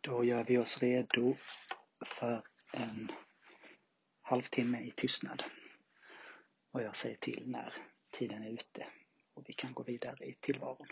Då gör vi oss redo för en halvtimme i tystnad. Och jag säger till när tiden är ute och vi kan gå vidare i tillvaron.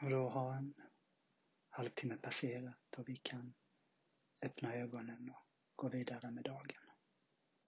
Och då har en halvtimme passerat och vi kan öppna ögonen och gå vidare med dagen.